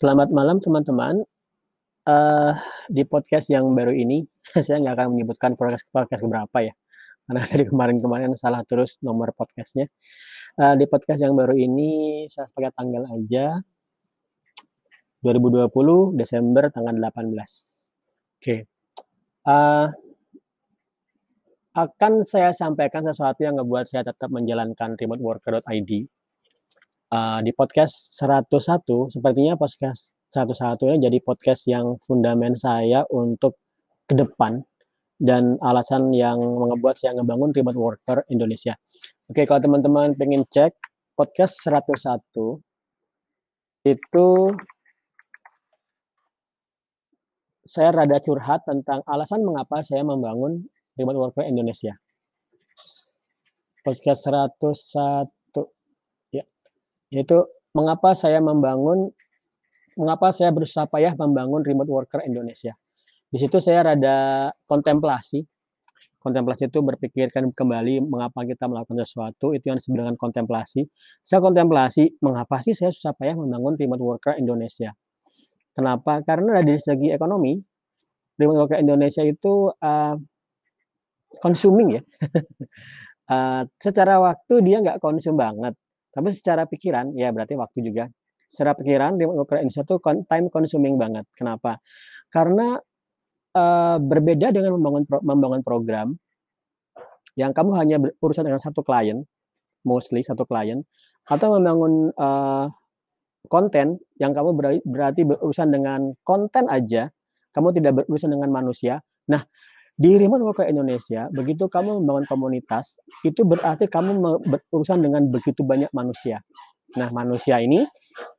Selamat malam teman-teman. Uh, di podcast yang baru ini, saya nggak akan menyebutkan podcast podcast berapa ya, karena dari kemarin-kemarin salah terus nomor podcastnya. Uh, di podcast yang baru ini, saya pakai tanggal aja, 2020 Desember tanggal 18. Oke. Uh, akan saya sampaikan sesuatu yang ngebuat saya tetap menjalankan remoteworker.id uh, di podcast 101 sepertinya podcast 101 ya jadi podcast yang fundamen saya untuk ke depan dan alasan yang membuat saya ngebangun remote worker Indonesia. Oke, kalau teman-teman pengen cek podcast 101 itu saya rada curhat tentang alasan mengapa saya membangun remote worker Indonesia. Podcast 101 yaitu mengapa saya membangun mengapa saya berusaha payah membangun remote worker Indonesia. Di situ saya rada kontemplasi. Kontemplasi itu berpikirkan kembali mengapa kita melakukan sesuatu, itu yang disebut dengan kontemplasi. Saya kontemplasi, mengapa sih saya susah payah membangun remote worker Indonesia. Kenapa? Karena dari segi ekonomi, remote worker Indonesia itu uh, consuming ya. uh, secara waktu dia nggak konsum banget. Tapi secara pikiran, ya berarti waktu juga. Secara pikiran, worker Indonesia itu time consuming banget. Kenapa? Karena uh, berbeda dengan membangun pro, membangun program yang kamu hanya berurusan dengan satu klien, mostly satu klien, atau membangun uh, konten yang kamu berarti berurusan dengan konten aja, kamu tidak berurusan dengan manusia. Nah, di remote worker Indonesia, begitu kamu membangun komunitas, itu berarti kamu berurusan dengan begitu banyak manusia. Nah, manusia ini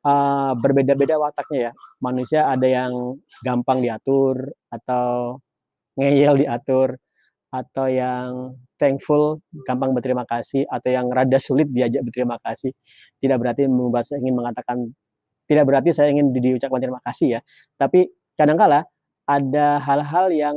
uh, berbeda-beda wataknya ya. Manusia ada yang gampang diatur atau ngeyel diatur atau yang thankful, gampang berterima kasih atau yang rada sulit diajak berterima kasih. Tidak berarti membuat saya ingin mengatakan tidak berarti saya ingin diucapkan terima kasih ya. Tapi kadangkala ada hal-hal yang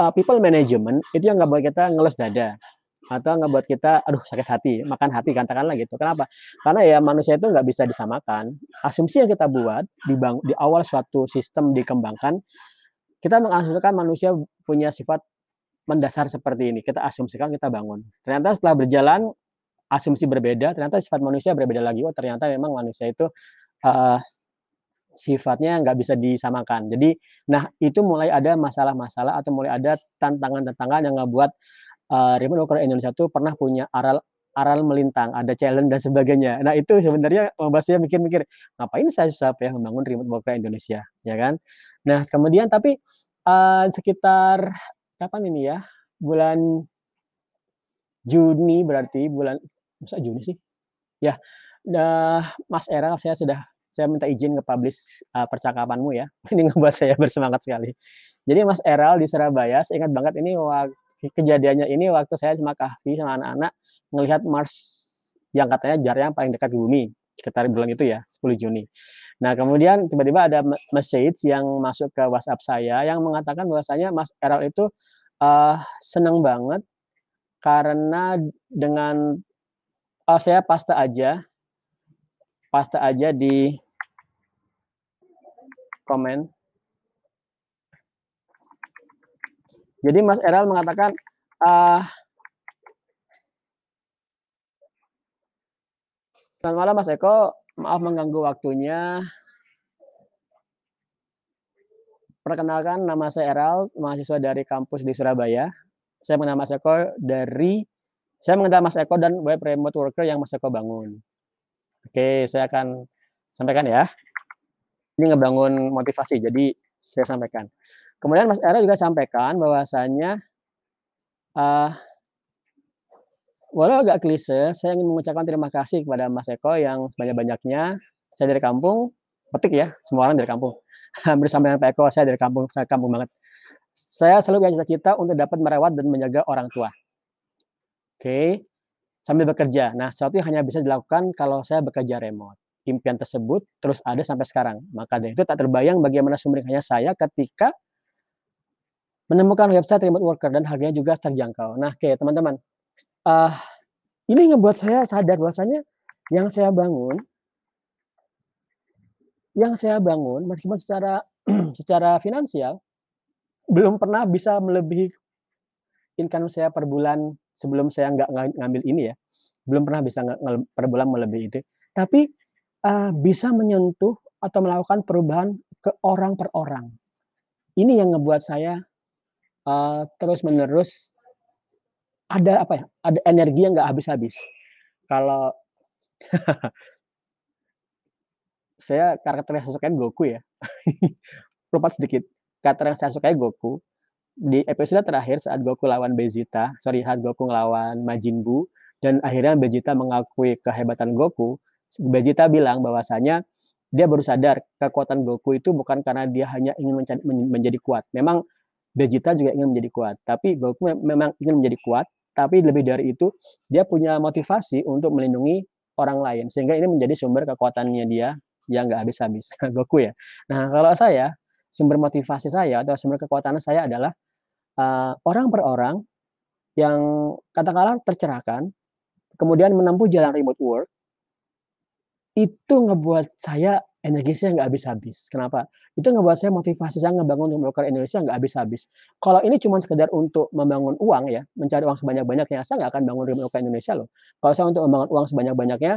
uh, people management itu yang nggak buat kita ngeles dada atau nggak buat kita aduh sakit hati makan hati katakanlah gitu. Kenapa? Karena ya manusia itu nggak bisa disamakan. Asumsi yang kita buat di bang di awal suatu sistem dikembangkan kita mengasumsikan manusia punya sifat mendasar seperti ini. Kita asumsikan kita bangun. Ternyata setelah berjalan asumsi berbeda ternyata sifat manusia berbeda lagi. Oh ternyata memang manusia itu uh, sifatnya nggak bisa disamakan. Jadi, nah itu mulai ada masalah-masalah atau mulai ada tantangan-tantangan yang ngebuat uh, remote worker Indonesia itu pernah punya aral aral melintang, ada challenge dan sebagainya. Nah itu sebenarnya membuat saya mikir-mikir, ngapain saya susah ya membangun remote worker Indonesia, ya kan? Nah kemudian tapi uh, sekitar kapan ini ya? Bulan Juni berarti bulan masa Juni sih? Ya, dah Mas Era saya sudah saya minta izin nge-publish uh, percakapanmu ya. Ini ngebuat saya bersemangat sekali. Jadi Mas Eral di Surabaya, saya ingat banget ini kejadiannya ini waktu saya sama Kahfi sama anak-anak ngelihat Mars yang katanya jarak yang paling dekat di bumi sekitar bulan itu ya 10 Juni. Nah kemudian tiba-tiba ada message yang masuk ke WhatsApp saya yang mengatakan bahwasanya Mas Eral itu uh, senang banget karena dengan oh, saya pasta aja pasta aja di komen. Jadi Mas Eral mengatakan, uh, Selamat malam Mas Eko, maaf mengganggu waktunya. Perkenalkan nama saya Eral, mahasiswa dari kampus di Surabaya. Saya mengenal Mas Eko dari saya mengenal Mas Eko dan web remote worker yang Mas Eko bangun. Oke, saya akan sampaikan ya ini ngebangun motivasi. Jadi saya sampaikan. Kemudian Mas Era juga sampaikan bahwasanya uh, walau agak klise, saya ingin mengucapkan terima kasih kepada Mas Eko yang sebanyak-banyaknya. Saya dari kampung, petik ya, semua orang dari kampung. Hampir sampai dengan Pak Eko, saya dari kampung, saya kampung banget. Saya selalu punya cita-cita untuk dapat merawat dan menjaga orang tua. Oke, sambil bekerja. Nah, sesuatu yang hanya bisa dilakukan kalau saya bekerja remote impian tersebut terus ada sampai sekarang. Maka dari itu tak terbayang bagaimana sumringahnya saya ketika menemukan website remote worker dan harganya juga terjangkau. Nah, oke teman-teman, uh, ini ngebuat saya sadar bahwasanya yang saya bangun yang saya bangun meskipun secara secara finansial, belum pernah bisa melebihi income saya per bulan sebelum saya nggak nga ngambil ini ya, belum pernah bisa per bulan melebihi itu. Tapi, eee, bisa menyentuh atau melakukan perubahan ke orang per orang. Ini yang ngebuat saya, eee, terus-menerus ada apa ya, ada energi yang nggak habis-habis. Kalau saya karakter yang saya sukain Goku ya. Lompat sedikit, karakter yang saya sukai Goku. Di episode terakhir saat Goku lawan Vegeta, sorry saat Goku ngelawan Majin Buu, dan akhirnya Vegeta mengakui kehebatan Goku, Vegeta bilang bahwasanya dia baru sadar kekuatan Goku itu bukan karena dia hanya ingin mencari men menjadi kuat. Memang Vegeta juga ingin menjadi kuat, tapi Goku mem memang ingin menjadi kuat, tapi lebih dari itu, dia punya motivasi untuk melindungi orang lain, sehingga ini menjadi sumber kekuatannya dia yang nggak habis-habis, Goku ya. Nah, kalau saya, sumber motivasi saya atau sumber kekuatan saya adalah, eee, orang per orang yang katakanlah tercerahkan, kemudian menempuh jalan remote work itu ngebuat saya energi saya nggak habis-habis. Kenapa? Itu ngebuat saya motivasi saya ngebangun remote worker Indonesia nggak habis-habis. Kalau ini cuman sekedar untuk membangun uang ya, mencari uang sebanyak-banyaknya, saya nggak akan bangun worker Indonesia loh. Kalau saya untuk membangun uang sebanyak-banyaknya,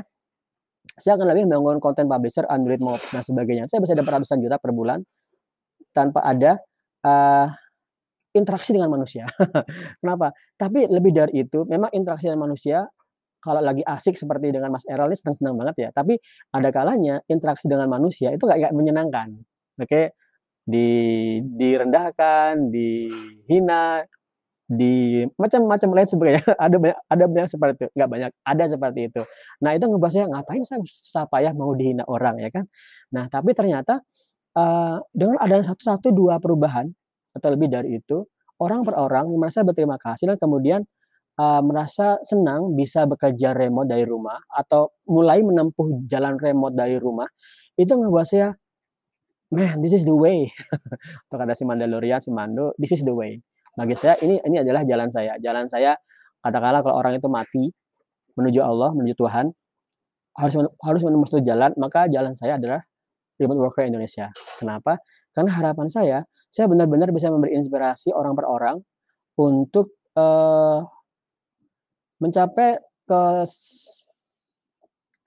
saya akan lebih membangun konten publisher, Android Mob, dan sebagainya. Saya bisa dapat ratusan juta per bulan tanpa ada, eee, interaksi dengan manusia. Kenapa? Tapi lebih dari itu, memang interaksi dengan manusia kalau lagi asik seperti dengan Mas Errol ini senang-senang banget ya, tapi ada kalanya interaksi dengan manusia itu kayak nggak menyenangkan. Oke, di direndahkan, dihina, di macam-macam lain sebagainya. Ada banyak ada banyak seperti itu, nggak banyak, ada seperti itu. Nah, itu ngebahas saya, ngapain saya susah payah mau dihina orang ya kan. Nah, tapi ternyata, eee, dengan adanya satu satu 2 perubahan atau lebih dari itu, orang per orang merasa berterima kasih dan kemudian eee, merasa senang bisa bekerja remote dari rumah atau mulai menempuh jalan remote dari rumah, itu ngebuat saya, "Man, this is the way." Atau kata si Mandalorian, si Mando, "This is the way." Bagi saya ini ini adalah jalan saya. Jalan saya katakanlah kalau orang itu mati menuju Allah, menuju Tuhan, harus harus suatu jalan, maka jalan saya adalah remote worker Indonesia. Kenapa? Karena harapan saya, saya benar-benar bisa memberi inspirasi orang per orang untuk, eee mencapai kes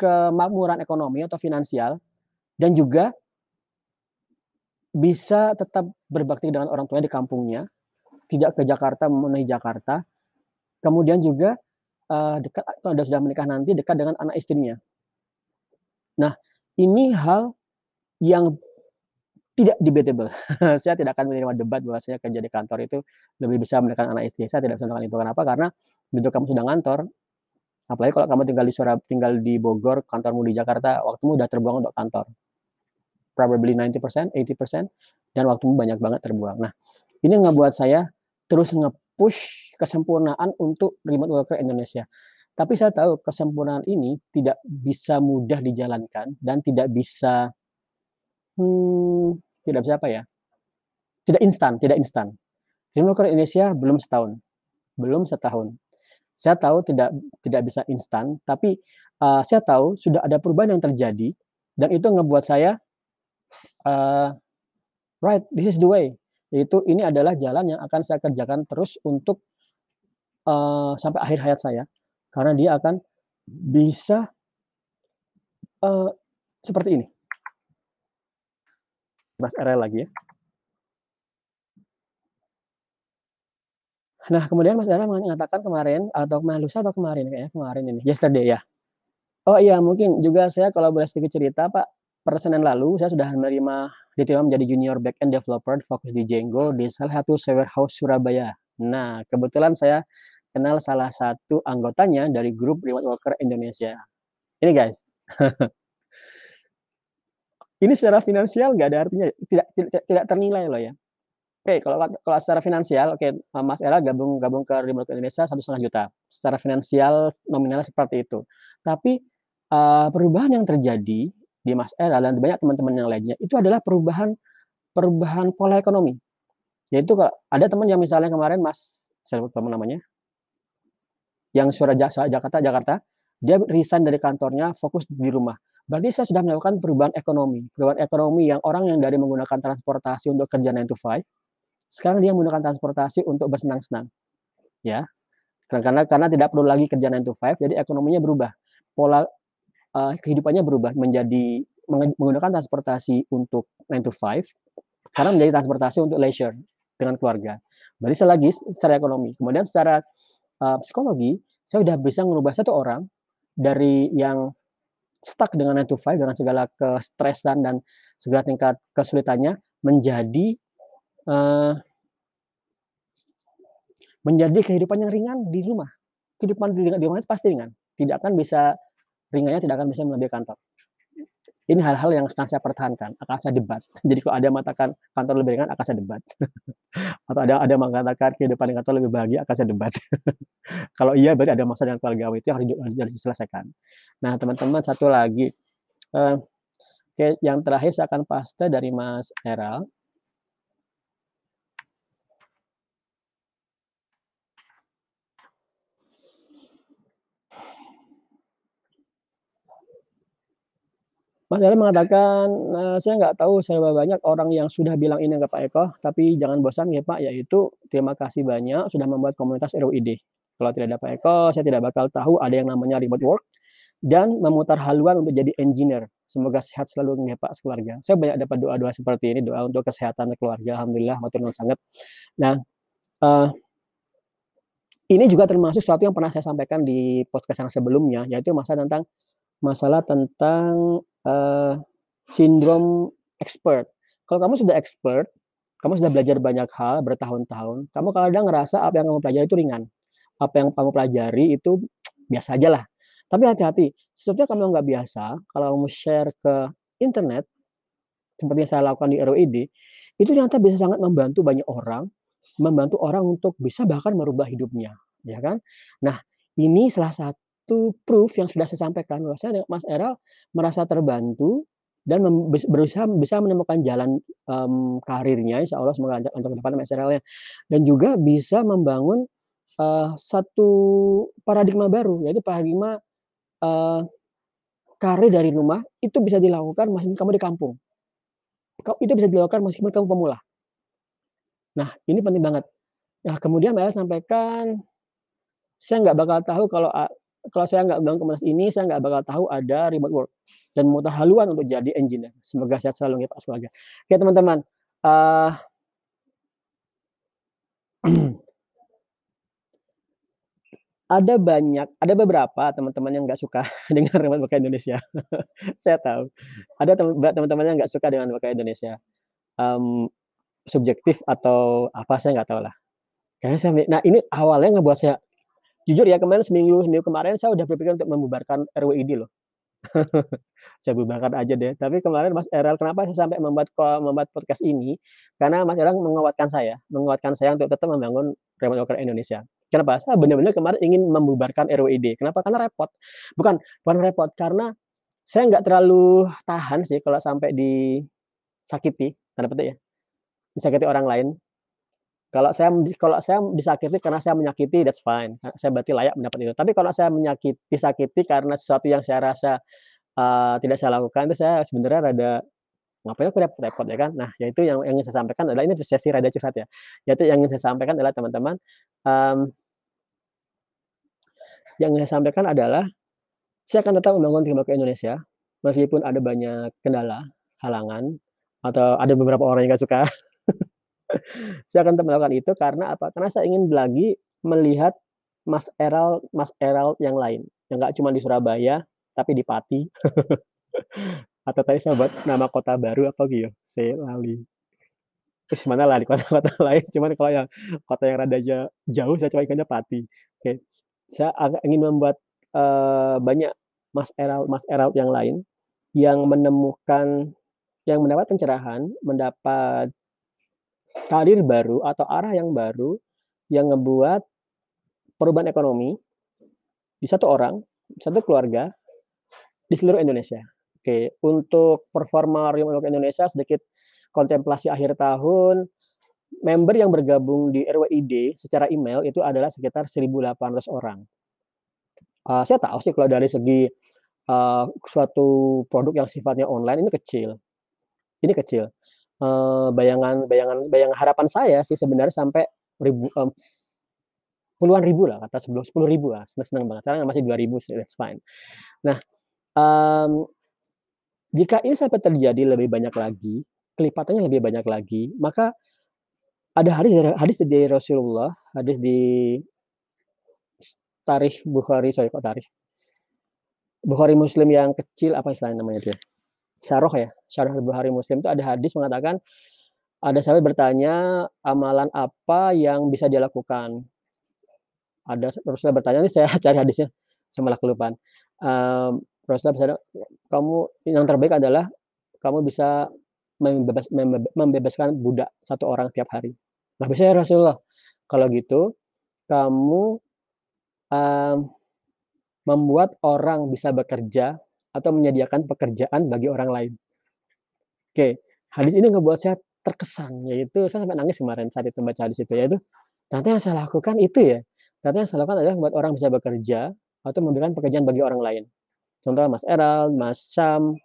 kemakmuran ekonomi atau finansial dan juga bisa tetap berbakti dengan orang tuanya di kampungnya, tidak ke Jakarta memenuhi Jakarta, kemudian juga, eee, dekat sudah sudah menikah nanti dekat dengan anak istrinya. Nah, ini hal yang tidak debatable. Saya tidak akan menerima debat bahwasanya kerja di kantor itu lebih bisa menekan anak istri. Saya tidak bisa melakukan itu. Kenapa? Karena begitu kamu sudah ngantor, apalagi kalau kamu tinggal di Surab tinggal di Bogor, kantormu di Jakarta, waktumu udah terbuang untuk kantor. Probably 90%, 80%, dan waktumu banyak banget terbuang. Nah, ini ngebuat saya terus nge-push kesempurnaan untuk remote worker Indonesia. Tapi saya tahu kesempurnaan ini tidak bisa mudah dijalankan dan tidak bisa, mmm, tidak bisa apa ya, tidak instan tidak instan. Remote worker Indonesia belum setahun belum setahun. Saya tahu tidak tidak bisa instan, tapi, eee, saya tahu sudah ada perubahan yang terjadi dan itu ngebuat saya, eee, right, this is the way. Yaitu ini adalah jalan yang akan saya kerjakan terus untuk, eee, sampai akhir hayat saya, karena dia akan bisa eee, seperti ini. Mas Erel lagi ya. Nah, kemudian Mas Erel mengatakan kemarin atau kemarin lusa atau kemarin kayaknya kemarin ini, yesterday ya. Oh iya, mungkin juga saya kalau boleh sedikit cerita, Pak, per Senin lalu saya sudah menerima diterima menjadi junior backend developer fokus di Django di salah satu software house Surabaya. Nah, kebetulan saya kenal salah satu anggotanya dari grup remote worker Indonesia. Ini guys. Ini secara finansial nggak ada artinya, tidak tidak tidak ternilai loh ya. Oke, kalau kalau secara finansial, oke, Mas Era gabung gabung ke remote Indonesia 1.500.000. Secara finansial nominalnya seperti itu. Tapi, eee, perubahan yang terjadi di Mas Era dan banyak teman-teman yang lainnya, itu adalah perubahan perubahan pola ekonomi. Yaitu kalau ada teman yang misalnya kemarin Mas, saya lupa namanya yang Sura Ja Jakarta Jakarta, dia resign dari kantornya, fokus di rumah. Berarti saya sudah melakukan perubahan ekonomi. Perubahan ekonomi yang orang yang dari menggunakan transportasi untuk kerja 9 to 5, sekarang dia menggunakan transportasi untuk bersenang-senang. Ya. Karena karena tidak perlu lagi kerja 9 to 5, jadi ekonominya berubah. Pola uh, kehidupannya berubah menjadi menggunakan transportasi untuk 9 to 5, sekarang menjadi transportasi untuk leisure dengan keluarga. Berarti selagi secara ekonomi. Kemudian secara uh, psikologi, saya sudah bisa mengubah satu orang dari yang stuck dengan 9 to 5 dengan segala kestresan dan segala tingkat kesulitannya menjadi uh, menjadi kehidupan yang ringan di rumah. Kehidupan di, rumah itu pasti ringan. Tidak akan bisa ringannya tidak akan bisa melebihi kantor. Ini hal-hal yang akan saya pertahankan, akan saya debat. Jadi kalau ada mengatakan kantor lebih ringan, akan saya debat. Atau ada ada mengatakan kehidupan di kantor lebih bahagia, akan saya debat. kalau iya berarti ada masalah dengan keluarga itu yang harus, harus diselesaikan. Nah teman-teman satu lagi, uh, yang terakhir saya akan paste dari Mas Eral. Mas Dara mengatakan, nah, saya nggak tahu saya banyak orang yang sudah bilang ini ke Pak Eko, tapi jangan bosan ya Pak, yaitu terima kasih banyak sudah membuat komunitas RUID. Kalau tidak ada Pak Eko, saya tidak bakal tahu ada yang namanya remote work dan memutar haluan untuk jadi engineer. Semoga sehat selalu ya Pak sekeluarga. Saya banyak dapat doa-doa seperti ini, doa untuk kesehatan keluarga. Alhamdulillah, matur sangat. Nah, uh, ini juga termasuk sesuatu yang pernah saya sampaikan di podcast yang sebelumnya, yaitu masalah tentang masalah tentang uh, sindrom expert. Kalau kamu sudah expert, kamu sudah belajar banyak hal bertahun-tahun, kamu kadang ngerasa apa yang kamu pelajari itu ringan. Apa yang kamu pelajari itu biasa aja lah. Tapi hati-hati, sesuatu kamu nggak biasa, kalau kamu share ke internet, seperti yang saya lakukan di ROID, itu ternyata bisa sangat membantu banyak orang, membantu orang untuk bisa bahkan merubah hidupnya, ya kan? Nah, ini salah satu satu proof yang sudah saya sampaikan. Bahwasanya Mas Eral merasa terbantu dan berusaha bisa menemukan jalan um, karirnya insya Allah semoga lancar lancar ke depan Mas Eralnya. Dan juga bisa membangun uh, satu paradigma baru yaitu paradigma uh, karir dari rumah itu bisa dilakukan meskipun kamu di kampung. Itu bisa dilakukan meskipun kamu pemula. Nah ini penting banget. Nah kemudian Mbak sampaikan saya nggak bakal tahu kalau kalau saya nggak bilang komunitas ini, saya nggak bakal tahu ada remote work dan mutar haluan untuk jadi engineer. Semoga sehat selalu ya Pak Semoga. Oke teman-teman, uh, ada banyak, ada beberapa teman-teman yang nggak suka dengan remote work Indonesia. saya tahu. Ada teman-teman yang nggak suka dengan work Indonesia. Um, subjektif atau apa saya nggak tahu lah. Karena saya, nah ini awalnya ngebuat saya Jujur ya kemarin seminggu seminggu kemarin saya udah berpikir untuk membubarkan RWID loh. Saya bubarkan aja deh. Tapi kemarin Mas Eral kenapa saya sampai membuat membuat podcast ini? Karena Mas Eral menguatkan saya, menguatkan saya untuk tetap membangun remote worker Indonesia. Kenapa? Saya benar-benar kemarin ingin membubarkan RWID. Kenapa? Karena repot. Bukan, bukan repot karena saya nggak terlalu tahan sih kalau sampai disakiti, tanda petik ya. Disakiti orang lain. Kalau saya kalau saya disakiti karena saya menyakiti, that's fine. Saya berarti layak mendapat itu. Tapi kalau saya menyakiti disakiti karena sesuatu yang saya rasa, uh, tidak saya lakukan, itu saya sebenarnya rada, ngapain aku repot-repot ya kan. Nah, yaitu yang yang ingin saya sampaikan adalah ini sesi rada curhat ya. Yaitu yang ingin saya sampaikan adalah teman-teman, um yang ingin saya sampaikan adalah, saya akan tetap membangun tim ke Indonesia, meskipun ada banyak kendala, halangan, atau ada beberapa orang yang nggak suka. Saya akan melakukan itu karena apa? Karena saya ingin lagi melihat Mas Eral Mas Eral yang lain, yang nggak cuma di Surabaya, tapi di Pati. Atau tadi saya buat nama kota baru apa gitu, saya lali. Terus mana lah kota-kota lain, cuman kalau yang kota yang rada jauh saya coba ingatnya Pati. Oke. Saya ingin membuat, uh, banyak Mas Eral Mas Eral yang lain, yang menemukan yang mendapat pencerahan, mendapat karir baru atau arah yang baru yang ngebuat perubahan ekonomi di satu orang, satu keluarga di seluruh Indonesia. Oke, untuk performa Remote Indonesia sedikit kontemplasi akhir tahun, member yang bergabung di RWID secara email itu adalah sekitar 1.800 orang. Uh, saya tahu sih kalau dari segi eee, suatu produk yang sifatnya online ini kecil. Ini kecil, eee, bayangan bayangan bayangan harapan saya sih sebenarnya sampai ribu mmm, puluhan ribu lah, kata sebelum 10.000 lah, seneng-seneng banget, sekarang masih 2.000 sih, that's fine. Nah, mmm, jika ini sampai terjadi lebih banyak lagi, kelipatannya lebih banyak lagi, maka ada hadis dari hadis dari Rasulullah, hadis di Tarikh Bukhari, sorry kok tarikh? Bukhari Muslim yang kecil, apa istilahnya namanya ya, syarah ya, syarah Bukhari Muslim itu ada hadis mengatakan, ada sahabat bertanya, "Amalan apa yang bisa dia lakukan?" Ada Rasulullah bertanya, ini saya cari hadisnya, saya malah kelupaan. Mmm, Rasulullah bersabda, "Kamu yang terbaik adalah kamu bisa membebas membebaskan budak 1 orang tiap hari." "Lah bisa ya Rasulullah?" "Kalau gitu, kamu, mmm, membuat orang bisa bekerja atau menyediakan pekerjaan bagi orang lain." Oke, hadis ini ngebuat saya terkesan, yaitu saya sampai nangis kemarin saat itu baca hadis itu, yaitu ternyata yang saya lakukan itu ya, ternyata yang saya lakukan adalah membuat orang bisa bekerja atau memberikan pekerjaan bagi orang lain. Contoh Mas Erald, Mas Syam,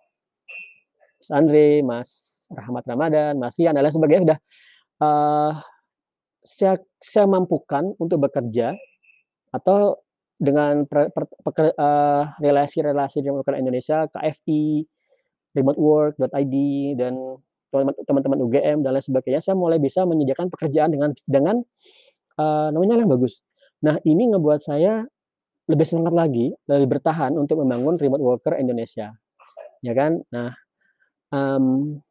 Mas Andre, Mas Rahmat Ramadan, Mas Rian, dan sebagainya udah, eee, saya saya mampukan untuk bekerja atau dengan eee, relasi-relasi dengan worker Indonesia, KFI, remotework.id, dan teman teman-teman UGM dan lain sebagainya, saya mulai bisa menyediakan pekerjaan dengan dengan, eee, nominal yang bagus. Nah, ini ngebuat saya lebih semangat lagi, lebih bertahan untuk membangun remote worker Indonesia, ya kan. Nah, mmm,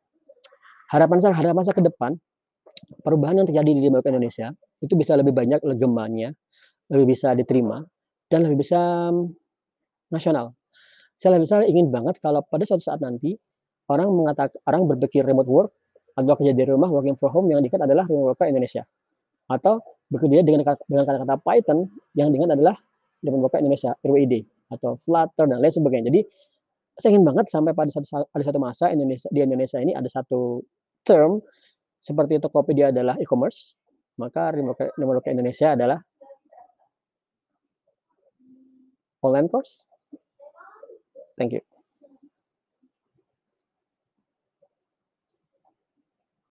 harapan saya harapan saya ke depan, perubahan yang terjadi di remote Indonesia, itu bisa lebih banyak le gemanya, lebih bisa diterima, dan lebih bisa nasional. Saya lebih saya ingin banget kalau pada suatu saat nanti, orang mengatak orang berpikir remote work, atau kerja dari rumah, working from home, yang diingat adalah remote worker Indonesia. Atau bekerja dengan dengan kata-kata Python, yang diingat adalah remote worker Indonesia, RWID, atau Flutter, dan lain sebagainya. Jadi, saya ingin banget sampai pada saat ada suatu masa Indonesia di Indonesia ini ada satu term, seperti Tokopedia adalah e-commerce, maka remote worker Indonesia adalah all mentors. Thank you.